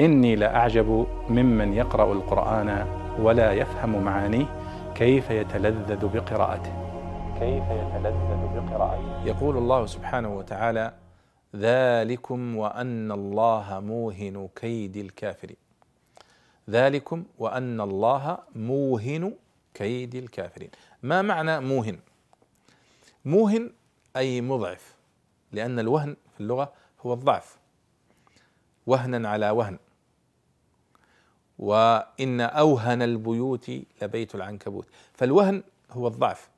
إني لأعجب ممن يقرأ القرآن ولا يفهم معانيه كيف يتلذذ بقراءته. كيف يتلذذ بقراءته. يقول الله سبحانه وتعالى ذلكم وأن الله موهن كيد الكافرين. ذلكم وأن الله موهن كيد الكافرين. ما معنى موهن؟ موهن أي مضعف لأن الوهن في اللغة هو الضعف. وهنا على وهن. وإن أوهن البيوت لبيت العنكبوت. فالوهن هو الضعف.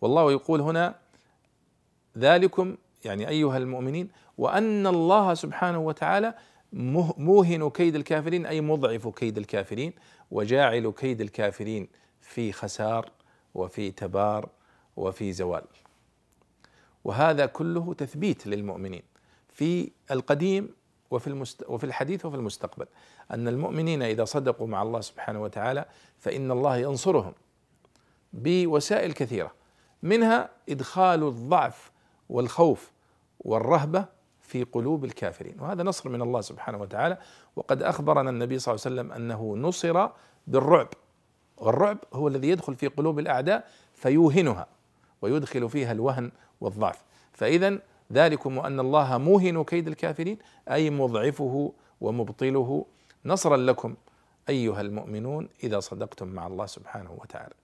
والله يقول هنا ذلكم يعني أيها المؤمنين وأن الله سبحانه وتعالى موهن كيد الكافرين أي مضعف كيد الكافرين وجاعل كيد الكافرين في خسار وفي تبار وفي زوال. وهذا كله تثبيت للمؤمنين. في القديم وفي المست وفي الحديث وفي المستقبل. أن المؤمنين إذا صدقوا مع الله سبحانه وتعالى فإن الله ينصرهم بوسائل كثيرة منها إدخال الضعف والخوف والرهبة في قلوب الكافرين. وهذا نصر من الله سبحانه وتعالى. وقد أخبرنا النبي صلى الله عليه وسلم أنه نصر بالرعب. والرعب هو الذي يدخل في قلوب الأعداء فيوهنها ويدخل فيها الوهن والضعف. فاذا ذلكم وأن الله موهن كيد الكافرين أي مضعفه ومبطله. نصرا لكم أيها المؤمنون إذا صدقتم مع الله سبحانه وتعالى.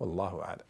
والله أعلم.